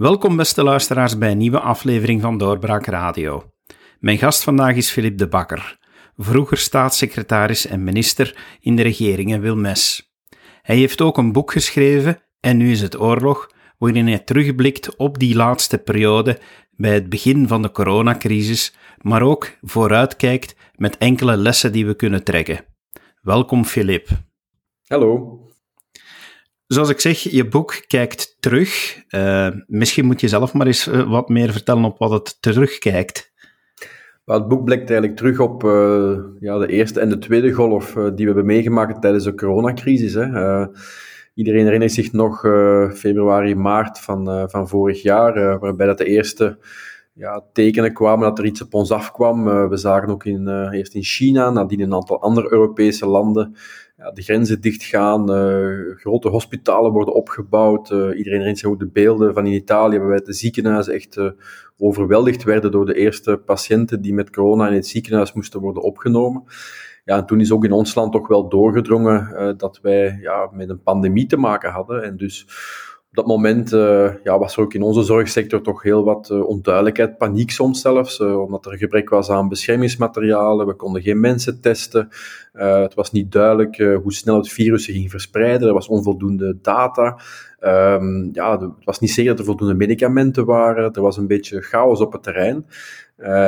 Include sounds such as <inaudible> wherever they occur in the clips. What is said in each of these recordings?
Welkom beste luisteraars bij een nieuwe aflevering van Doorbraak Radio. Mijn gast vandaag is Philip de Bakker, vroeger staatssecretaris en minister in de regering in Wilmes. Hij heeft ook een boek geschreven, En nu is het oorlog, waarin hij terugblikt op die laatste periode bij het begin van de coronacrisis, maar ook vooruitkijkt met enkele lessen die we kunnen trekken. Welkom Philip. Hallo. Zoals ik zeg, je boek kijkt terug. Uh, misschien moet je zelf maar eens uh, wat meer vertellen op wat het terugkijkt. het boek blikt eigenlijk terug op uh, ja, de eerste en de tweede golf die we hebben meegemaakt tijdens de coronacrisis. Hè. iedereen herinnert zich nog februari, maart van, van vorig jaar, waarbij dat de eerste ja, tekenen kwamen dat er iets op ons afkwam. we zagen ook in, eerst in China, nadien in een aantal andere Europese landen de grenzen dichtgaan, uh, grote hospitalen worden opgebouwd. Uh, iedereen herinnert zich ook de beelden van in Italië, waarbij de ziekenhuizen echt uh, overweldigd werden door de eerste patiënten die met corona in het ziekenhuis moesten worden opgenomen. Ja, en toen is ook in ons land toch wel doorgedrongen dat wij ja, met een pandemie te maken hadden. En dus op dat moment ja, was er ook in onze zorgsector toch heel wat onduidelijkheid, paniek soms zelfs, omdat er gebrek was aan beschermingsmaterialen, we konden geen mensen testen, het was niet duidelijk hoe snel het virus zich ging verspreiden, er was onvoldoende data, um, ja, het was niet zeker dat er voldoende medicamenten waren, er was een beetje chaos op het terrein.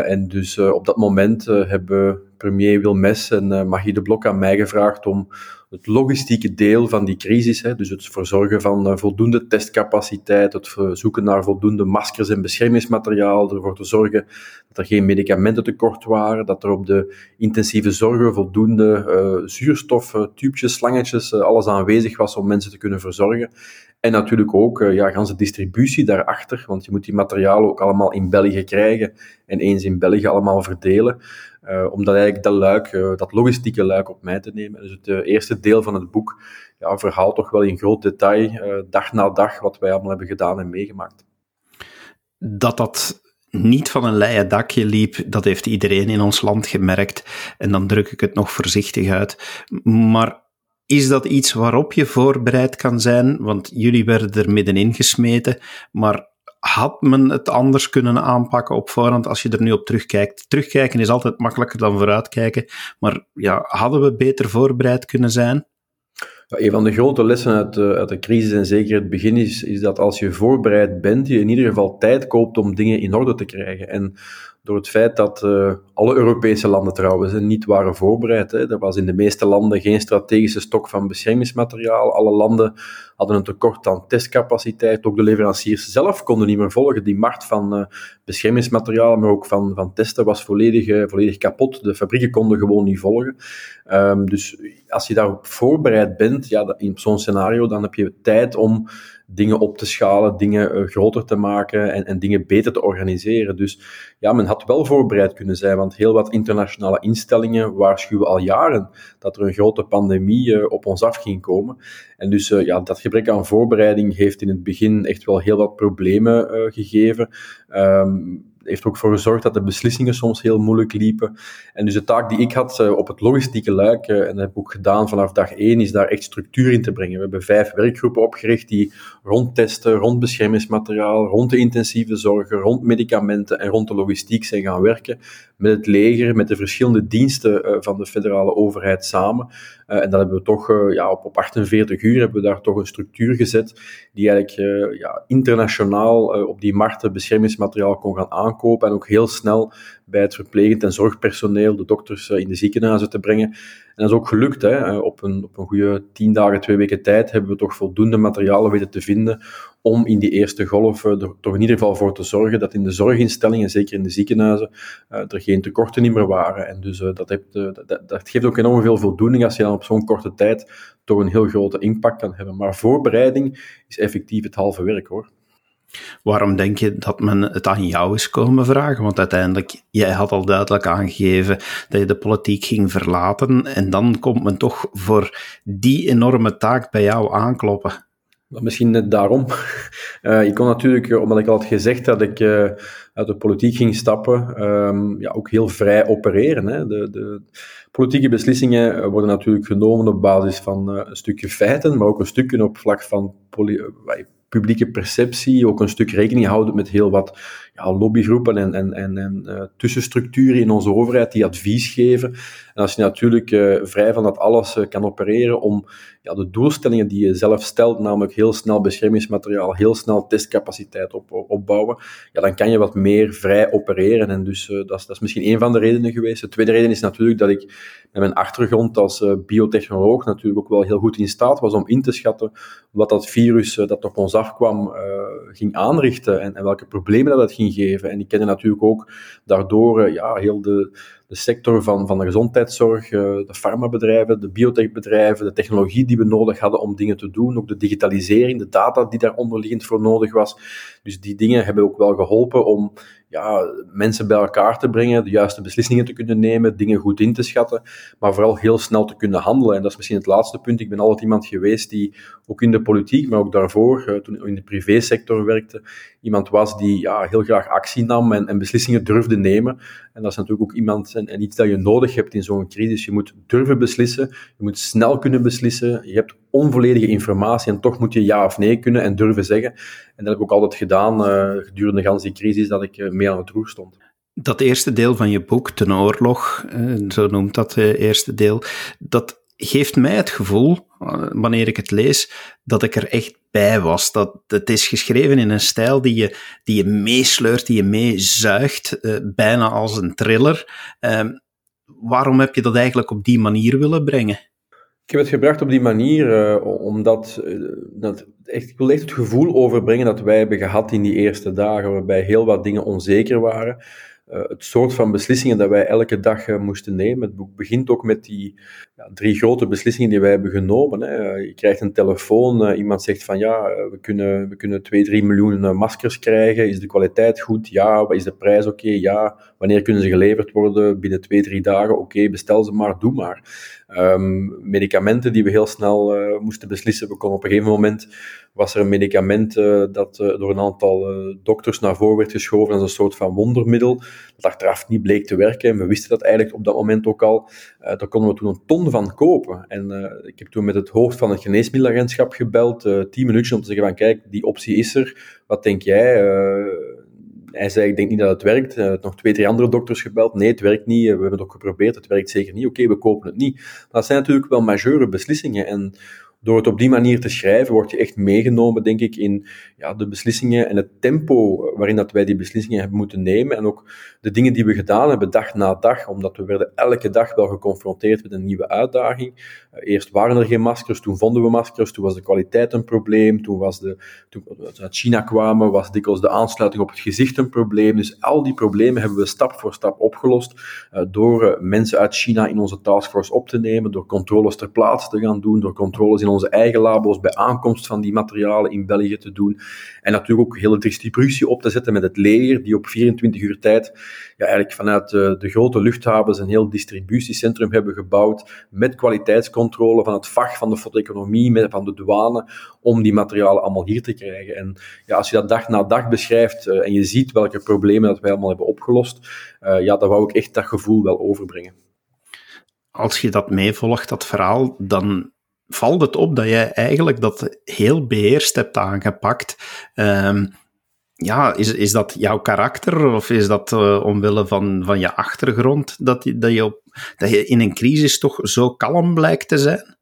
en dus op dat moment hebben premier Wilmes en Magie de Blok aan mij gevraagd om het logistieke deel van die crisis, hè, dus het verzorgen van voldoende testcapaciteit, het zoeken naar voldoende maskers en beschermingsmateriaal, ervoor te zorgen dat er geen medicamenten tekort waren, dat er op de intensieve zorgen voldoende uh, zuurstof, uh, tubetjes, slangetjes, alles aanwezig was om mensen te kunnen verzorgen. En natuurlijk ook ja, ganse distributie daarachter, want je moet die materialen ook allemaal in België krijgen en eens in België allemaal verdelen. Uh, om dat eigenlijk dat luik, dat logistieke luik op mij te nemen. Dus het eerste deel van het boek ja, verhaalt toch wel in groot detail, dag na dag, wat wij allemaal hebben gedaan en meegemaakt. Dat dat niet van een leien dakje liep, dat heeft iedereen in ons land gemerkt. En dan druk ik het nog voorzichtig uit. Maar is dat iets waarop je voorbereid kan zijn? Want jullie werden er middenin gesmeten, maar had men het anders kunnen aanpakken op voorhand als je er nu op terugkijkt? Terugkijken is altijd makkelijker dan vooruitkijken, maar ja, hadden we beter voorbereid kunnen zijn? Een van de grote lessen uit de, uit de crisis en zeker het begin is, is dat als je voorbereid bent, je in ieder geval tijd koopt om dingen in orde te krijgen. En door het feit dat uh, alle Europese landen trouwens niet waren voorbereid. Hè. Er was in de meeste landen geen strategische stok van beschermingsmateriaal. Alle landen hadden een tekort aan testcapaciteit. Ook de leveranciers zelf konden niet meer volgen. Die markt van uh, beschermingsmateriaal, maar ook van, van testen, was volledig, uh, volledig kapot. De fabrieken konden gewoon niet volgen. Um, dus als je daarop voorbereid bent, ja, in zo'n scenario, dan heb je tijd om dingen op te schalen, dingen groter te maken en, en dingen beter te organiseren. Dus ja, men had wel voorbereid kunnen zijn, want heel wat internationale instellingen waarschuwen al jaren dat er een grote pandemie uh, op ons af ging komen. En dus uh, ja, dat gebrek aan voorbereiding heeft in het begin echt wel heel wat problemen gegeven. Um, heeft ook voor gezorgd dat de beslissingen soms heel moeilijk liepen. En dus de taak die ik had uh, op het logistieke luik, uh, en dat heb ik ook gedaan vanaf dag één, is daar echt structuur in te brengen. We hebben vijf werkgroepen opgericht die rond testen, rond beschermingsmateriaal, rond de intensieve zorgen, rond medicamenten en rond de logistiek zijn gaan werken met het leger, met de verschillende diensten uh, van de federale overheid samen. En dat hebben we toch ja, op, op 48 uur hebben we daar toch een structuur gezet die eigenlijk ja, internationaal op die markten beschermingsmateriaal kon gaan aankopen en ook heel snel bij het verplegend en zorgpersoneel, de dokters eh, in de ziekenhuizen te brengen. En dat is ook gelukt. Hè. Eh, op, een, op een goede tien dagen, twee weken tijd hebben we toch voldoende materialen weten te vinden om in die eerste golf eh, er toch in ieder geval voor te zorgen dat in de zorginstellingen, zeker in de ziekenhuizen, er geen tekorten meer waren. En dus dat, dat, dat geeft ook enorm veel voldoening als je dan op zo'n korte tijd toch een heel grote impact kan hebben. Maar voorbereiding is effectief het halve werk hoor. Waarom denk je dat men het aan jou is komen vragen? Want uiteindelijk, jij had al duidelijk aangegeven dat je de politiek ging verlaten en dan komt men toch voor die enorme taak bij jou aankloppen. Misschien net daarom. Uh, <laughs> ik kon natuurlijk, eh, omdat ik al had gezegd dat ik uh, uit de politiek ging stappen, um, ja, ook heel vrij opereren. Hè. De, de, politieke beslissingen worden natuurlijk genomen op basis van een stukje feiten, maar ook een stukje op vlak van publieke perceptie, ook een stuk rekening houden met heel wat ja, lobbygroepen en, en, en, en uh, tussenstructuren in onze overheid die advies geven. En als je natuurlijk uh, vrij van dat alles uh, kan opereren om ja, de doelstellingen die je zelf stelt, namelijk heel snel beschermingsmateriaal, heel snel testcapaciteit op, opbouwen, ja, dan kan je wat meer vrij opereren. En dus dat, is, dat is misschien een van de redenen geweest. De tweede reden is natuurlijk dat ik met mijn achtergrond als biotechnoloog natuurlijk ook wel heel goed in staat was om in te schatten wat dat virus dat op ons afkwam ging aanrichten en, welke problemen dat ging geven. En die kennen natuurlijk ook daardoor eh, ja, heel de, de sector van, van de gezondheidszorg, eh, de farmabedrijven, de biotechbedrijven, de technologie die we nodig hadden om dingen te doen, ook de digitalisering, de data die daar onderliggend voor nodig was. Dus die dingen hebben ook wel geholpen om ja, mensen bij elkaar te brengen, de juiste beslissingen te kunnen nemen, dingen goed in te schatten, maar vooral heel snel te kunnen handelen. En dat is misschien het laatste punt. Ik ben altijd iemand geweest die ook in de politiek, maar ook daarvoor, eh, toen in de privésector werkte, iemand was die ja, heel graag actie nam en, en beslissingen durfde nemen. En dat is natuurlijk ook iemand en, en iets dat je nodig hebt in zo'n crisis. Je moet durven beslissen, je moet snel kunnen beslissen, je hebt onvolledige informatie en toch moet je ja of nee kunnen en durven zeggen. En dat heb ik ook altijd gedaan uh, gedurende gans die crisis dat ik uh, mee aan het roer stond. Dat eerste deel van je boek, Ten Oorlog, uh, zo noemt dat eerste deel, dat geeft mij het gevoel, wanneer ik het lees, dat ik er echt bij was. Dat het is geschreven in een stijl die je, die je meesleurt, die je meezuigt, bijna als een thriller. Ehm, waarom heb je dat eigenlijk op die manier willen brengen? Ik heb het gebracht op die manier, uh, omdat uh, dat echt, ik wil echt het gevoel overbrengen dat wij hebben gehad in die eerste dagen, waarbij heel wat dingen onzeker waren. Uh, het soort van beslissingen dat wij elke dag moesten nemen. Het boek begint ook met die ja, drie grote beslissingen die wij hebben genomen. Hè. Je krijgt een telefoon, iemand zegt van ja, we kunnen, we kunnen 2, 3 miljoen maskers krijgen. Is de kwaliteit goed? Ja. Is de prijs? Oké, ja. Wanneer kunnen ze geleverd worden? Binnen 2, 3 dagen? Oké, bestel ze maar, doe maar. Um, medicamenten die we heel snel uh, moesten beslissen. We konden op een gegeven moment was er een medicament uh, dat uh, door een aantal dokters naar voren werd geschoven als een soort van wondermiddel, dat achteraf niet bleek te werken. En we wisten dat eigenlijk op dat moment ook al. daar konden we toen een ton van kopen. En ik heb toen met het hoofd van het geneesmiddelagentschap gebeld, tien minuutjes om te zeggen van kijk, die optie is er. Wat denk jij? Hij zei, ik denk niet dat het werkt. Uh, nog twee, drie andere dokters gebeld. Nee, het werkt niet. We hebben het ook geprobeerd. Het werkt zeker niet. Oké, we kopen het niet. Dat zijn natuurlijk wel majeure beslissingen. En door het op die manier te schrijven, word je echt meegenomen, denk ik, in ja, de beslissingen en het tempo waarin dat wij die beslissingen hebben moeten nemen. En ook de dingen die we gedaan hebben, dag na dag, omdat we werden elke dag wel geconfronteerd met een nieuwe uitdaging. Uh, eerst waren er geen maskers, toen vonden we maskers, toen was de kwaliteit een probleem, toen, was de, toen we uit China kwamen, was dikwijls de aansluiting op het gezicht een probleem. Dus al die problemen hebben we stap voor stap opgelost uh, door uh, mensen uit China in onze taskforce op te nemen, door controles ter plaatse te gaan doen, door controles in onze eigen labo's bij aankomst van die materialen in België te doen. En natuurlijk ook hele distributie op te zetten met het leger, die op 24 uur tijd ja, eigenlijk vanuit de, de grote luchthavens een heel distributiecentrum hebben gebouwd met kwaliteitscontrole van het vak van de fotoeconomie, van de douane, om die materialen allemaal hier te krijgen. En ja, als je dat dag na dag beschrijft uh, en je ziet welke problemen dat wij allemaal hebben opgelost, uh, ja, dan wou ik echt dat gevoel wel overbrengen. Als je dat meevolgt, dat verhaal, dan valt het op dat jij eigenlijk dat heel beheerst hebt aangepakt. Um, ja, is, is dat jouw karakter of is dat uh, omwille van, van je achtergrond dat, je, dat, je op, dat je in een crisis toch zo kalm blijkt te zijn?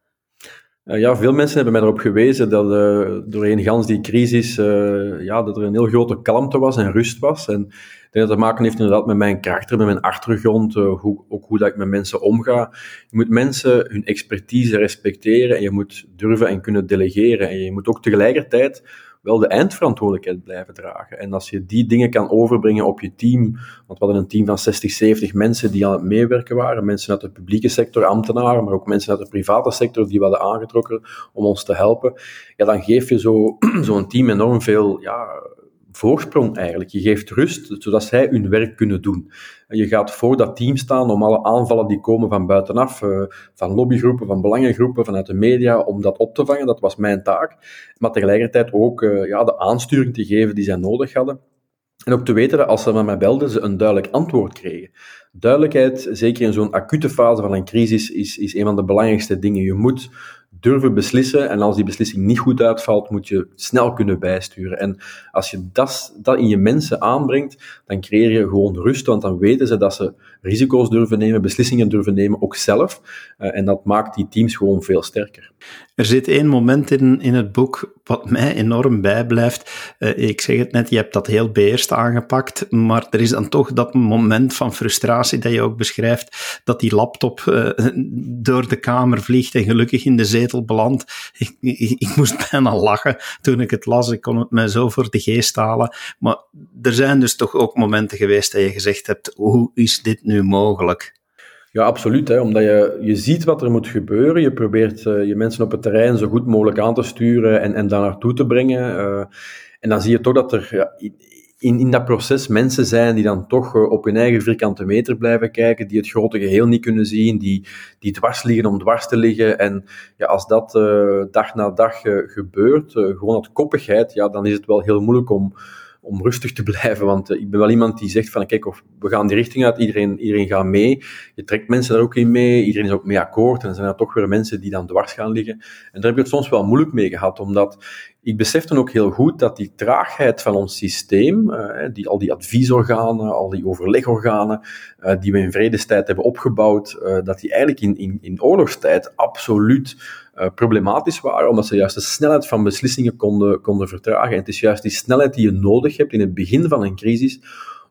Uh, ja, veel mensen hebben mij erop gewezen dat uh, doorheen gans die crisis ja, dat er een heel grote kalmte was en rust was. En ik denk dat te maken heeft inderdaad met mijn karakter, met mijn achtergrond, hoe, ook hoe dat ik met mensen omga. Je moet mensen hun expertise respecteren en je moet durven en kunnen delegeren. En je moet ook tegelijkertijd wel de eindverantwoordelijkheid blijven dragen. En als je die dingen kan overbrengen op je team, want we hadden een team van 60, 70 mensen die aan het meewerken waren, mensen uit de publieke sector, ambtenaren, maar ook mensen uit de private sector die we hadden aangetrokken om ons te helpen, ja, dan geef je <clears throat> zo'n zo team enorm veel ja, voorsprong eigenlijk. Je geeft rust, zodat zij hun werk kunnen doen. En je gaat voor dat team staan om alle aanvallen die komen van buitenaf, uh, van lobbygroepen, van belangengroepen, vanuit de media, om dat op te vangen. Dat was mijn taak. Maar tegelijkertijd ook uh, ja, de aansturing te geven die zij nodig hadden. En ook te weten dat als ze met mij belden, ze een duidelijk antwoord kregen. Duidelijkheid, zeker in zo'n acute fase van een crisis, is, is een van de belangrijkste dingen. Je moet durven beslissen. En als die beslissing niet goed uitvalt, moet je snel kunnen bijsturen. En als je dat, dat in je mensen aanbrengt, dan creëer je gewoon rust, want dan weten ze dat ze risico's durven nemen, beslissingen durven nemen, ook zelf. Uh, en dat maakt die teams gewoon veel sterker. Er zit één moment in, in het boek wat mij enorm bijblijft. Uh, ik zeg het net, je hebt dat heel beheerst aangepakt, maar er is dan toch dat moment van frustratie dat je ook beschrijft, dat die laptop uh, door de kamer vliegt en gelukkig in de zetel belandt. Ik, ik, ik, moest <laughs> bijna lachen toen ik het las. Ik kon het mij zo voor de geest halen. Maar er zijn dus toch ook momenten geweest dat je gezegd hebt, hoe is dit nu mogelijk? Ja, absoluut. Hè, omdat je, je ziet wat er moet gebeuren. Je probeert uh, je mensen op het terrein zo goed mogelijk aan te sturen en, en daar naartoe te brengen. Uh, en dan zie je toch dat er ja, in, in dat proces mensen zijn die dan toch uh, op hun eigen vierkante meter blijven kijken, die het grote geheel niet kunnen zien, die, die dwars liggen om dwars te liggen. En ja, als dat dag na dag gebeurt, gewoon uit koppigheid, ja, dan is het wel heel moeilijk om om rustig te <laughs> blijven. Want uh, ik ben wel iemand die zegt van, kijk, of we gaan die richting uit, iedereen, iedereen gaat mee. Je trekt mensen daar ook in mee, iedereen is ook mee akkoord. En dan zijn er toch weer mensen die dan dwars gaan liggen. En daar heb ik het soms wel moeilijk mee gehad, omdat ik besef dan ook heel goed dat die traagheid van ons systeem, uh, die, al die adviesorganen, al die overlegorganen, uh, die we in vredestijd hebben opgebouwd, dat die eigenlijk in, in, in oorlogstijd absoluut uh, problematisch waren, omdat ze juist de snelheid van beslissingen konden, konden vertragen. En het is juist die snelheid die je nodig hebt in het begin van een crisis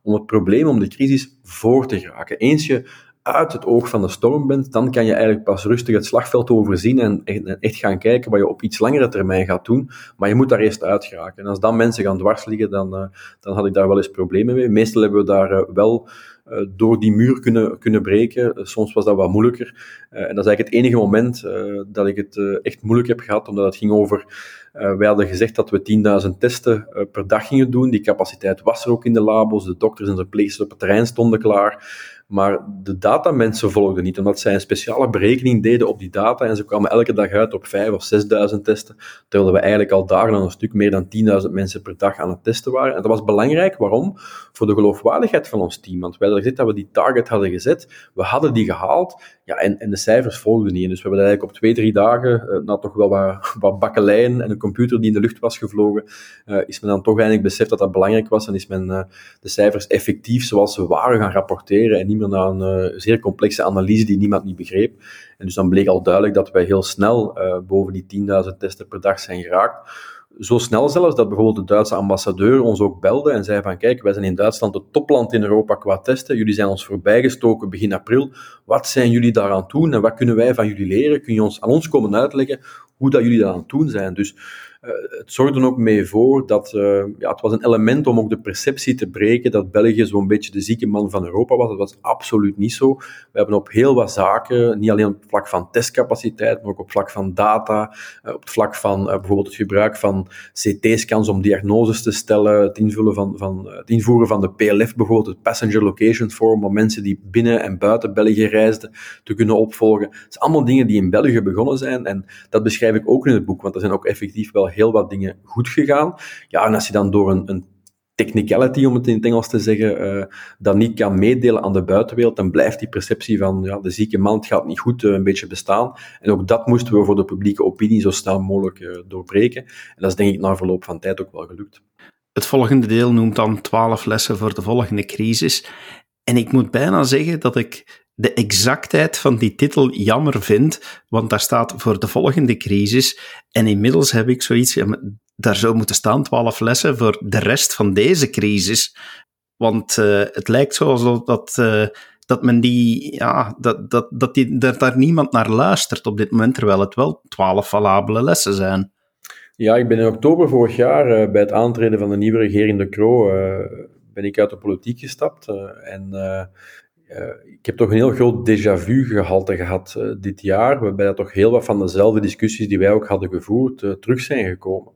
om het probleem, om de crisis voor te geraken. Eens je uit het oog van de storm bent, dan kan je eigenlijk pas rustig het slagveld overzien en echt gaan kijken wat je op iets langere termijn gaat doen. Maar je moet daar eerst uit geraken. En als dan mensen gaan dwars liggen, dan, uh, dan had ik daar wel eens problemen mee. Meestal hebben we daar uh, wel uh, door die muur kunnen, kunnen breken. soms was dat wat moeilijker. en dat is eigenlijk het enige moment dat ik het echt moeilijk heb gehad, omdat het ging over... wij hadden gezegd dat we 10.000 testen per dag gingen doen. Die capaciteit was er ook in de labos. De dokters en de verpleegsters op het terrein stonden klaar. Maar de datamensen volgden niet, omdat zij een speciale berekening deden op die data en ze kwamen elke dag uit op 5.000 of 6.000 testen, terwijl we eigenlijk al dagen aan een stuk meer dan 10.000 mensen per dag aan het testen waren. En dat was belangrijk, waarom? Voor de geloofwaardigheid van ons team. Want wij hadden gezegd dat we die target hadden gezet, we hadden die gehaald, ja, en, en de cijfers volgden niet. En dus we hebben eigenlijk op twee, drie dagen, uh, na toch wel wat, <laughs> wat bakkeleien en een computer die in de lucht was gevlogen, uh, is men dan toch eindelijk beseft dat dat belangrijk was en is men uh, de cijfers effectief zoals ze waren gaan rapporteren en niet meer naar een zeer complexe analyse die niemand niet begreep. En dus dan bleek al duidelijk dat wij heel snel boven die 10.000 testen per dag zijn geraakt zo snel zelfs dat bijvoorbeeld de Duitse ambassadeur ons ook belde en zei van kijk, wij zijn in Duitsland het topland in Europa qua testen, jullie zijn ons voorbijgestoken begin april, wat zijn jullie daaraan doen en wat kunnen wij van jullie leren? Kun je ons, aan ons komen uitleggen hoe dat jullie dat aan het doen zijn? Dus het zorgde ook mee voor dat uh, ja, het was een element om ook de perceptie te breken dat België zo'n beetje de zieke man van Europa was. Dat was absoluut niet zo. We hebben op heel wat zaken, niet alleen op het vlak van testcapaciteit, maar ook op het vlak van data, uh, op het vlak van bijvoorbeeld het gebruik van CT-scans om diagnoses te stellen, het, invullen van, van, het invoeren van de PLF bijvoorbeeld, het Passenger Location Form, om mensen die binnen en buiten België reisden te kunnen opvolgen. Het zijn allemaal dingen die in België begonnen zijn en dat beschrijf ik ook in het boek, want er zijn ook effectief wel heel wat dingen goed gegaan. Ja, en als je dan door een, een technicality, om het in het Engels te zeggen, uh, dat niet kan meedelen aan de buitenwereld, dan blijft die perceptie van ja, de zieke man gaat niet goed uh, een beetje bestaan. En ook dat moesten we voor de publieke opinie zo snel mogelijk uh, doorbreken. En dat is denk ik na verloop van tijd ook wel gelukt. Het volgende deel noemt dan 12 lessen voor de volgende crisis. En ik moet bijna zeggen dat ik de exactheid van die titel jammer vind, want daar staat voor de volgende crisis. En inmiddels heb ik zoiets, daar zou moeten staan twaalf lessen voor de rest van deze crisis. Want uh, het lijkt zo alsof dat, uh, dat men die, ja, dat, dat, dat, die, dat daar niemand naar luistert op dit moment, terwijl het wel twaalf valabele lessen zijn. Ja, ik ben in oktober vorig jaar uh, bij het aantreden van de nieuwe regering De Croo ben ik uit de politiek gestapt. en ik heb toch een heel groot déjà vu gehalte gehad uh, dit jaar, waarbij dat toch heel wat van dezelfde discussies die wij ook hadden gevoerd uh, terug zijn gekomen.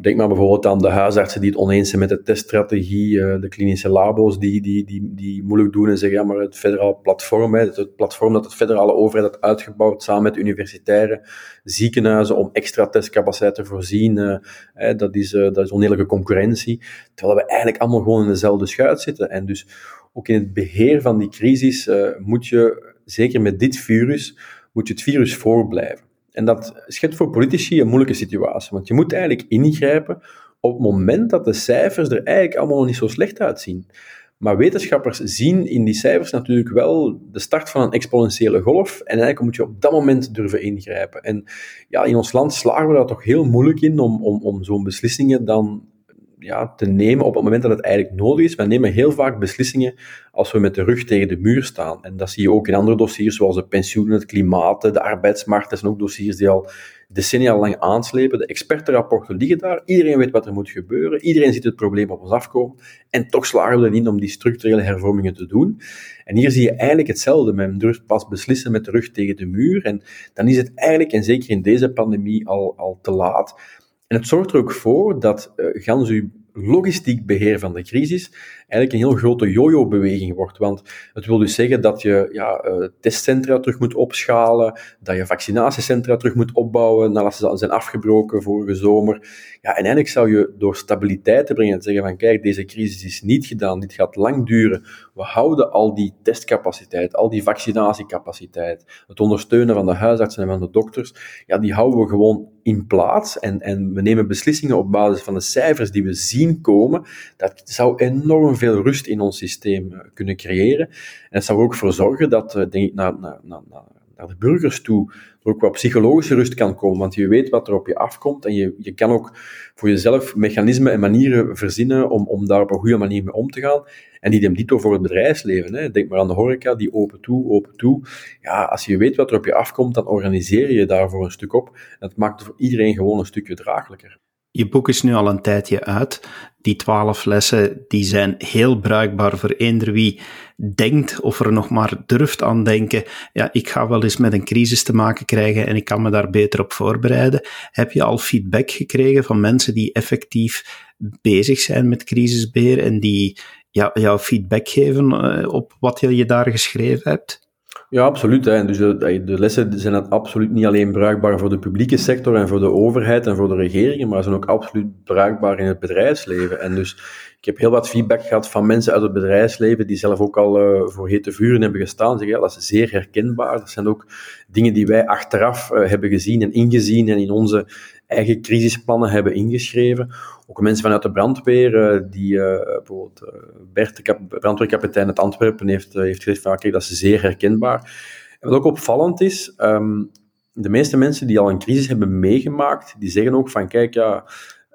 denk maar bijvoorbeeld aan de huisartsen die het oneens zijn met de teststrategie, de klinische labo's die, die, die, die moeilijk doen en zeggen, ja, maar het federaal platform, het platform dat het federale overheid had uitgebouwd samen met universitaire ziekenhuizen om extra testcapaciteit te voorzien, dat, is, dat is oneerlijke concurrentie, terwijl we eigenlijk allemaal gewoon in dezelfde schuit zitten. En dus ook in het beheer van die crisis uh, moet je, zeker met dit virus, moet je het virus voorblijven. En dat schept voor politici een moeilijke situatie, want je moet eigenlijk ingrijpen op het moment dat de cijfers er eigenlijk allemaal niet zo slecht uitzien. Maar wetenschappers zien in die cijfers natuurlijk wel de start van een exponentiële golf. En eigenlijk moet je op dat moment durven ingrijpen. En ja, in ons land slagen we daar toch heel moeilijk in om, om, om zo'n beslissingen dan ja, te nemen op het moment dat het eigenlijk nodig is. We nemen heel vaak beslissingen als we met de rug tegen de muur staan. En dat zie je ook in andere dossiers, zoals de pensioenen, het klimaat, de arbeidsmarkt. Dat zijn ook dossiers die al decennia lang aanslepen. De expertenrapporten liggen daar. Iedereen weet wat er moet gebeuren. Iedereen ziet het probleem op ons afkomen. En toch slagen we erin om die structurele hervormingen te doen. En hier zie je eigenlijk hetzelfde. Men durft pas beslissen met de rug tegen de muur. En dan is het eigenlijk, en zeker in deze pandemie, al, al te laat. En het zorgt er ook voor dat uh, gans uw logistiek beheer van de crisis eigenlijk een heel grote yo-yo-beweging wordt. Want het wil dus zeggen dat je ja, uh, testcentra terug moet opschalen, dat je vaccinatiecentra terug moet opbouwen nadat ze zijn afgebroken vorige zomer. Ja, en eigenlijk zou je door stabiliteit te brengen en zeggen van kijk, deze crisis is niet gedaan, dit gaat lang duren. We houden al die testcapaciteit, al die vaccinatiecapaciteit, het ondersteunen van de huisartsen en van de dokters, ja, die houden we gewoon in plaats en, en we nemen beslissingen op basis van de cijfers die we zien komen. Dat zou enorm veel rust in ons systeem eh, kunnen creëren. En dat zou er ook voor zorgen dat, eh, denk ik, naar, naar, naar, naar de burgers toe er ook wat psychologische rust kan komen, want je weet wat er op je afkomt en je, je kan ook voor jezelf mechanismen en manieren verzinnen om, om daar op een goede manier mee om te gaan. En die dito voor het bedrijfsleven. Hè. Denk maar aan de horeca, die open toe, open toe. Ja, als je weet wat er op je afkomt, dan organiseer je daarvoor een stuk op. En dat maakt voor iedereen gewoon een stukje draaglijker. Je boek is nu al een tijdje uit. Die twaalf lessen die zijn heel bruikbaar voor eender wie denkt of er nog maar durft aan denken. Ja, ik ga wel eens met een crisis te maken krijgen en ik kan me daar beter op voorbereiden. Heb je al feedback gekregen van mensen die effectief bezig zijn met crisisbeheer en die jou feedback geven eh, op wat je daar geschreven hebt? Ja, absoluut. Dus de, de, lessen zijn absoluut niet alleen bruikbaar voor de publieke sector en voor de overheid en voor de regeringen, maar zijn ook absoluut bruikbaar in het bedrijfsleven. En dus ik heb heel wat feedback gehad van mensen uit het bedrijfsleven die zelf ook al uh, voor hete vuren hebben gestaan. Zeggen, dat is zeer herkenbaar. Dat zijn ook dingen die wij achteraf uh, hebben gezien en ingezien en in onze eigen crisisplannen hebben ingeschreven. Ook mensen vanuit de brandweer, uh, die bijvoorbeeld Bert, de brandweerkapitein uit Antwerpen, heeft, heeft gezegd van, kijk, dat is zeer herkenbaar. En wat ook opvallend is, um, de meeste mensen die al een crisis hebben meegemaakt, die zeggen ook van, kijk, ja,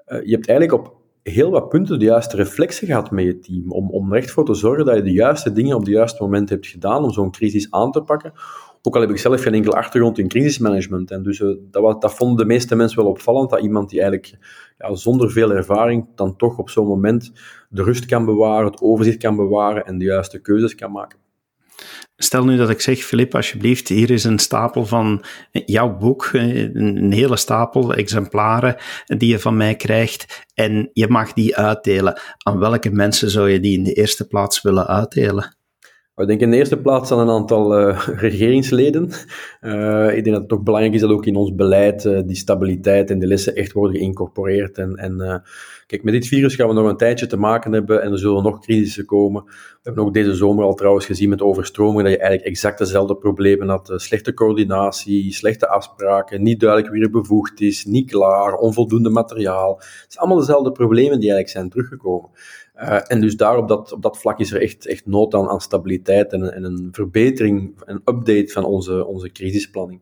je hebt eigenlijk op heel wat punten de juiste reflexen gehad met je team. Om, om er echt voor te zorgen dat je de juiste dingen op het juiste moment hebt gedaan om zo'n crisis aan te pakken. Ook al heb ik zelf geen enkele achtergrond in crisismanagement. En dus uh, dat, dat vonden de meeste mensen wel opvallend, dat iemand die eigenlijk ja, zonder veel ervaring dan toch op zo'n moment de rust kan bewaren, het overzicht kan bewaren en de juiste keuzes kan maken. Stel nu dat ik zeg, Filip, alsjeblieft, hier is een stapel van jouw boek, een hele stapel exemplaren die je van mij krijgt en je mag die uitdelen. Aan welke mensen zou je die in de eerste plaats willen uitdelen? Ik denk in de eerste plaats aan een aantal uh, <laughs> regeringsleden. Uh, ik denk dat het toch belangrijk is dat ook in ons beleid uh, die stabiliteit en de lessen echt worden geïncorporeerd. En, en kijk, met dit virus gaan we nog een tijdje te maken hebben en er zullen nog crisissen komen. We hebben ook deze zomer al trouwens gezien met overstromingen dat je eigenlijk exact dezelfde problemen had. slechte coördinatie, slechte afspraken, niet duidelijk wie er bevoegd is, niet klaar, onvoldoende materiaal. Het zijn allemaal dezelfde problemen die eigenlijk zijn teruggekomen. Uh, en dus daar op dat, op dat vlak is er echt, echt nood aan, stabiliteit en, en een verbetering, een update van onze, onze crisisplanning.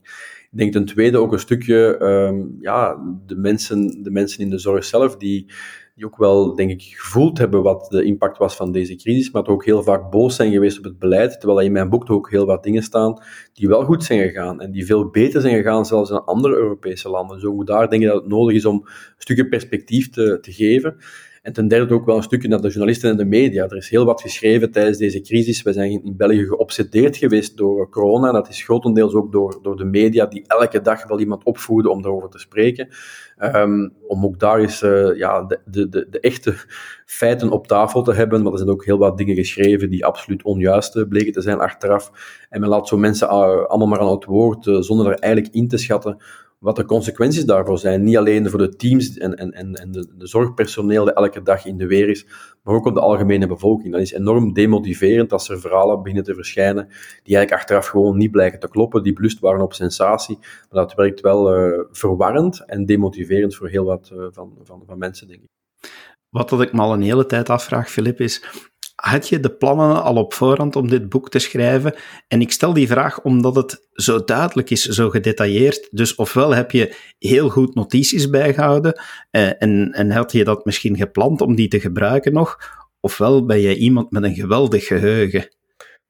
Ik denk ten tweede ook een stukje, um, ja, de mensen, de mensen in de zorg zelf, die, die ook wel, denk ik, gevoeld hebben wat de impact was van deze crisis, maar ook heel vaak boos zijn geweest op het beleid, terwijl in mijn boek ook heel wat dingen staan die wel goed zijn gegaan en die veel beter zijn gegaan zelfs in andere Europese landen. Dus ook daar denk ik dat het nodig is om een stukje perspectief te, te geven. En ten derde ook wel een stukje naar de journalisten en de media. Er is heel wat geschreven tijdens deze crisis. We zijn in België geobsedeerd geweest door corona. Dat is grotendeels ook door, door de media, die elke dag wel iemand opvoeden om daarover te spreken. Um, om ook daar eens uh, ja, de, de, de, echte feiten op tafel te hebben. Maar er zijn ook heel wat dingen geschreven die absoluut onjuist bleken te zijn achteraf. En men laat zo mensen uh, allemaal maar aan het woord, zonder er eigenlijk in te schatten wat de consequenties daarvoor zijn. Niet alleen voor de teams en, en, en, de, de zorgpersoneel dat elke dag in de weer is, maar ook op de algemene bevolking. Dat is enorm demotiverend als er verhalen beginnen te verschijnen die eigenlijk achteraf gewoon niet blijken te kloppen, die belust waren op sensatie. Maar dat werkt wel uh, verwarrend en demotiverend voor heel wat uh, van, van, van mensen, denk ik. Wat dat ik me al een hele tijd afvraag, Filip, is had je de plannen al op voorhand om dit boek te schrijven? En ik stel die vraag omdat het zo duidelijk is, zo gedetailleerd. Dus ofwel heb je heel goed notities bijgehouden eh, en, en had je dat misschien gepland om die te gebruiken nog, ofwel ben je iemand met een geweldig geheugen.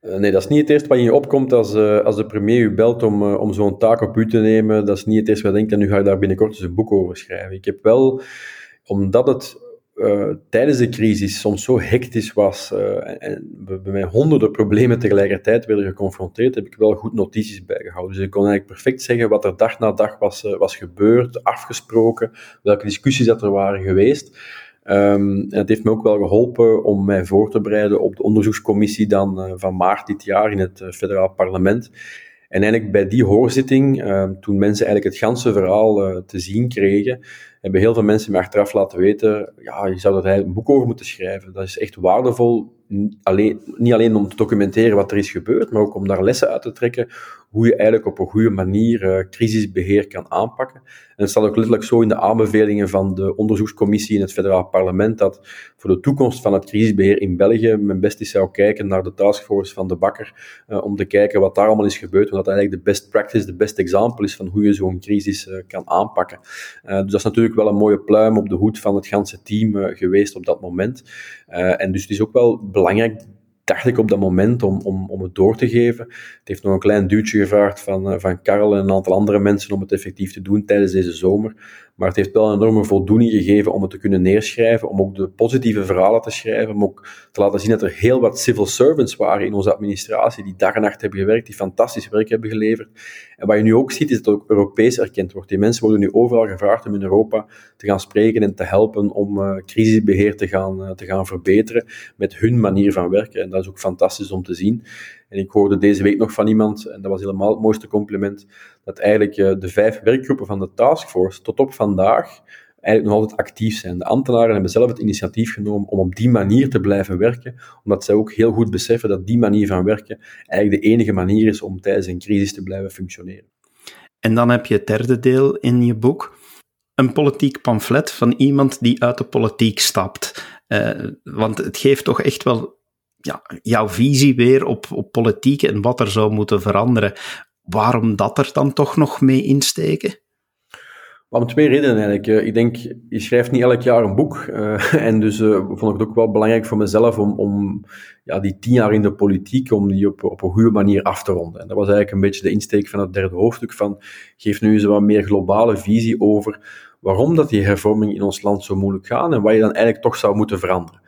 Uh, nee, dat is niet het eerste wat in je opkomt als, uh, als de premier u belt om, om zo'n taak op u te nemen. Dat is niet het eerste wat je denkt, en nu ga je daar binnenkort eens een boek over schrijven. Ik heb wel, omdat het uh, tijdens de crisis soms zo hectisch was uh, en we bij honderden problemen tegelijkertijd werden geconfronteerd, heb ik wel goed notities bijgehouden. Dus ik kon eigenlijk perfect zeggen wat er dag na dag was, uh, was gebeurd, afgesproken, welke discussies dat er waren geweest. Um, en het heeft me ook wel geholpen om mij voor te bereiden op de onderzoekscommissie dan van maart dit jaar in het federaal parlement. En eigenlijk bij die hoorzitting, ehm, toen mensen eigenlijk het ganse verhaal te zien kregen, hebben heel veel mensen me achteraf laten weten, ja, je zou eigenlijk een boek over moeten schrijven. Dat is echt waardevol, alleen, niet alleen om te documenteren wat er is gebeurd, maar ook om daar lessen uit te trekken hoe je eigenlijk op een goede manier uh, crisisbeheer kan aanpakken. Het staat ook letterlijk zo in de aanbevelingen van de onderzoekscommissie in het federaal parlement dat voor de toekomst van het crisisbeheer in België men best eens zou kijken naar de taskforce van de bakker uh, om te kijken wat daar allemaal is gebeurd, omdat dat eigenlijk de best practice, de best example is van hoe je zo'n crisis uh, kan aanpakken. dus dat is natuurlijk wel een mooie pluim op de hoed van het ganse team geweest op dat moment. en dus het is ook wel belangrijk dacht ik op dat moment om, om, om het door te geven. Het heeft nog een klein duwtje gevraagd van, van Karel en een aantal andere mensen om het effectief te doen tijdens deze zomer. Maar het heeft wel een enorme voldoening gegeven om het te kunnen neerschrijven, om ook de positieve verhalen te schrijven, om ook te laten zien dat er heel wat civil servants waren in onze administratie die dag en nacht hebben gewerkt, die fantastisch werk hebben geleverd. En wat je nu ook ziet, is dat het ook Europees erkend wordt. Die mensen worden nu overal gevraagd om in Europa te gaan spreken en te helpen om uh, crisisbeheer te gaan, uh, te gaan verbeteren met hun manier van werken. En dat is ook fantastisch om te zien. En ik hoorde deze week nog van iemand, en dat was helemaal het mooiste compliment, dat eigenlijk uh, de vijf werkgroepen van de taskforce tot op vandaag eigenlijk nog altijd actief zijn. De ambtenaren hebben zelf het initiatief genomen om op die manier te blijven werken, omdat zij ook heel goed beseffen dat die manier van werken eigenlijk de enige manier is om tijdens een crisis te blijven functioneren. En dan heb je het derde deel in je boek, een politiek pamflet van iemand die uit de politiek stapt. Uh, want het geeft toch echt wel ja, jouw visie weer op, op politiek en wat er zou moeten veranderen. Waarom dat er dan toch nog mee insteken? Om twee redenen eigenlijk. Eh, ik denk, je schrijft niet elk jaar een boek. Uh, <laughs> en dus uh, vond ik het ook wel belangrijk voor mezelf om, om ja, die tien jaar in de politiek, om die op, op een goede manier af te ronden. En dat was eigenlijk een beetje de insteek van het derde hoofdstuk van, geef nu eens een wat meer globale visie over waarom dat die hervormingen in ons land zo moeilijk gaan en wat je dan eigenlijk toch zou moeten veranderen.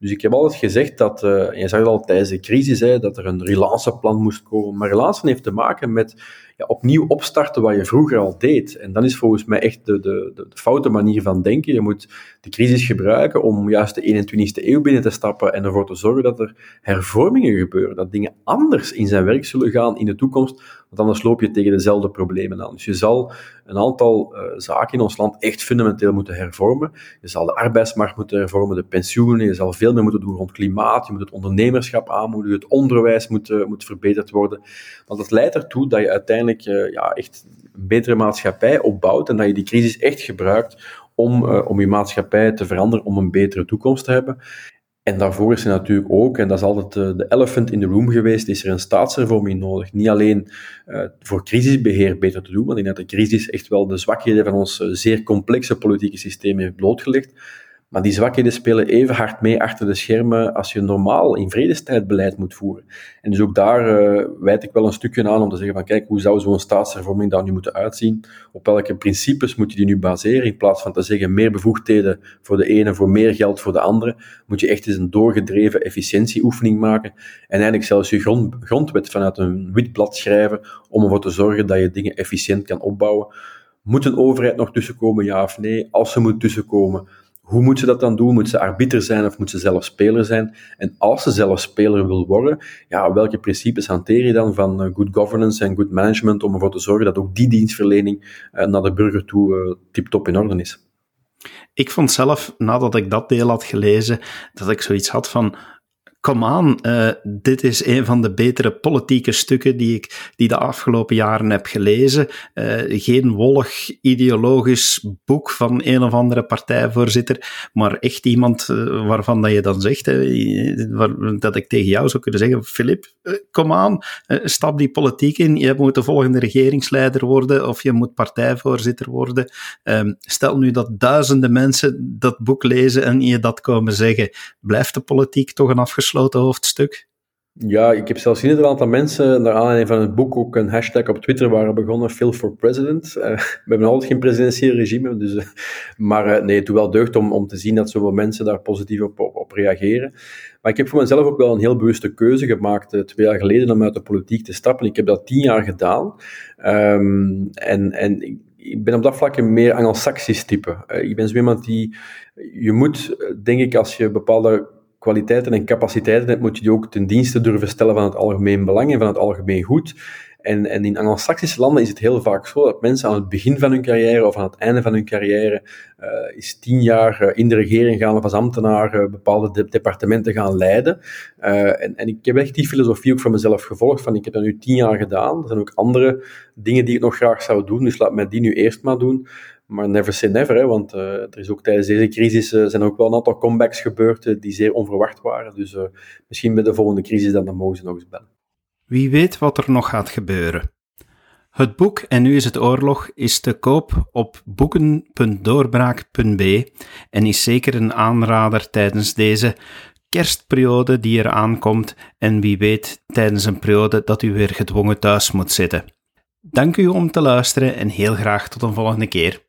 Dus ik heb altijd gezegd dat, uh, je zag het al tijdens de crisis, hè, dat er een relanceplan moest komen. Maar relance heeft te maken met ja, opnieuw opstarten wat je vroeger al deed. En dan is volgens mij echt de, de, de, foute manier van denken. Je moet de crisis gebruiken om juist de 21ste eeuw binnen te stappen en ervoor te zorgen dat er hervormingen gebeuren. Dat dingen anders in zijn werk zullen gaan in de toekomst, want anders loop je tegen dezelfde problemen aan. Dus je zal een aantal uh, zaken in ons land echt fundamenteel moeten hervormen. Je zal de arbeidsmarkt moeten hervormen, de pensioenen, je zal veel meer moeten doen rond klimaat, je moet het ondernemerschap aanmoedigen, het onderwijs moet, uh, moet verbeterd worden. Want dat leidt ertoe dat je uiteindelijk uh, ja, echt een betere maatschappij opbouwt en dat je die crisis echt gebruikt om, om je maatschappij te veranderen, om een betere toekomst te hebben. En daarvoor is er natuurlijk ook, en dat is altijd eh, de elephant in the room geweest, is er een staatshervorming nodig. Niet alleen uh, voor crisisbeheer beter te doen, want ik denk dat de crisis echt wel de zwakheden van ons eh, zeer complexe politieke systeem heeft blootgelegd, maar die zwakheden spelen even hard mee achter de schermen als je normaal in vredestijd beleid moet voeren. En dus ook daar uh, wijd ik wel een stukje aan om te zeggen van kijk, hoe zou zo'n staatshervorming daar nu moeten uitzien? Op welke principes moet je die nu baseren? In plaats van te zeggen meer bevoegdheden voor de ene, voor meer geld voor de andere, moet je echt eens een doorgedreven efficiëntieoefening maken. En eigenlijk zelfs je grond, grondwet vanuit een wit blad schrijven om ervoor te zorgen dat je dingen efficiënt kan opbouwen. Moet een overheid nog tussenkomen, ja of nee? Als ze moet tussenkomen, Hoe moet ze dat dan doen? Moet ze arbiter zijn of moet ze zelf speler zijn? En als ze zelf speler wil worden, ja, welke principes hanteer je dan van uh, good governance en good management om ervoor te zorgen dat ook die dienstverlening uh, naar de burger toe uh, tip-top in orde is? Ik vond zelf, nadat ik dat deel had gelezen, dat ik zoiets had van kom aan, uh, dit is een van de betere politieke stukken die ik die de afgelopen jaren heb gelezen. Uh, geen wollig ideologisch boek van een of andere partijvoorzitter, maar echt iemand uh, waarvan dat je dan zegt, dat ik tegen jou zou kunnen zeggen, Filip, kom aan, stap die politiek in, je moet de volgende regeringsleider worden of je moet partijvoorzitter worden. Um, stel nu dat duizenden mensen dat boek lezen en je dat komen zeggen, blijft de politiek toch een afgesloten hoofdstuk? Ja, ik heb zelfs gezien dat een aantal mensen, naar aanleiding van het boek, ook een hashtag op Twitter waren begonnen, Phil for President. Uh, <laughs> we hebben altijd geen presidentieel regime, dus, uh, maar uh, nee, het doet wel deugd om, om te zien dat zoveel mensen daar positief op, op, reageren. Maar ik heb voor mezelf ook wel een heel bewuste keuze gemaakt, twee jaar geleden, om uit de politiek te stappen. Ik heb dat tien jaar gedaan. Um, en, en ik ben op dat vlak een meer anglo-saxisch type. ik ben zo iemand die, je moet, denk ik, als je bepaalde kwaliteiten en capaciteiten hebt, moet je die ook ten dienste durven stellen van het algemeen belang en van het algemeen goed. En, en in Anglo-Saxische landen is het heel vaak zo dat mensen aan het begin van hun carrière of aan het einde van hun carrière uh, is tien jaar uh, in de regering gaan of als ambtenaar uh, bepaalde de departementen gaan leiden. en, en ik heb echt die filosofie ook voor mezelf gevolgd van ik heb dat nu tien jaar gedaan. Er zijn ook andere dingen die ik nog graag zou doen, dus laat mij die nu eerst maar doen. Maar never say never, hè, want uh, er is ook tijdens deze crisis uh, zijn ook wel een aantal comebacks gebeurd uh, die zeer onverwacht waren. Dus misschien bij de volgende crisis dan, dan mogen ze nog eens bellen. Wie weet wat er nog gaat gebeuren. Het boek En nu is het oorlog is te koop op boeken.doorbraak.be en is zeker een aanrader tijdens deze kerstperiode die er aankomt en wie weet tijdens een periode dat u weer gedwongen thuis moet zitten. Dank u om te luisteren en heel graag tot een volgende keer.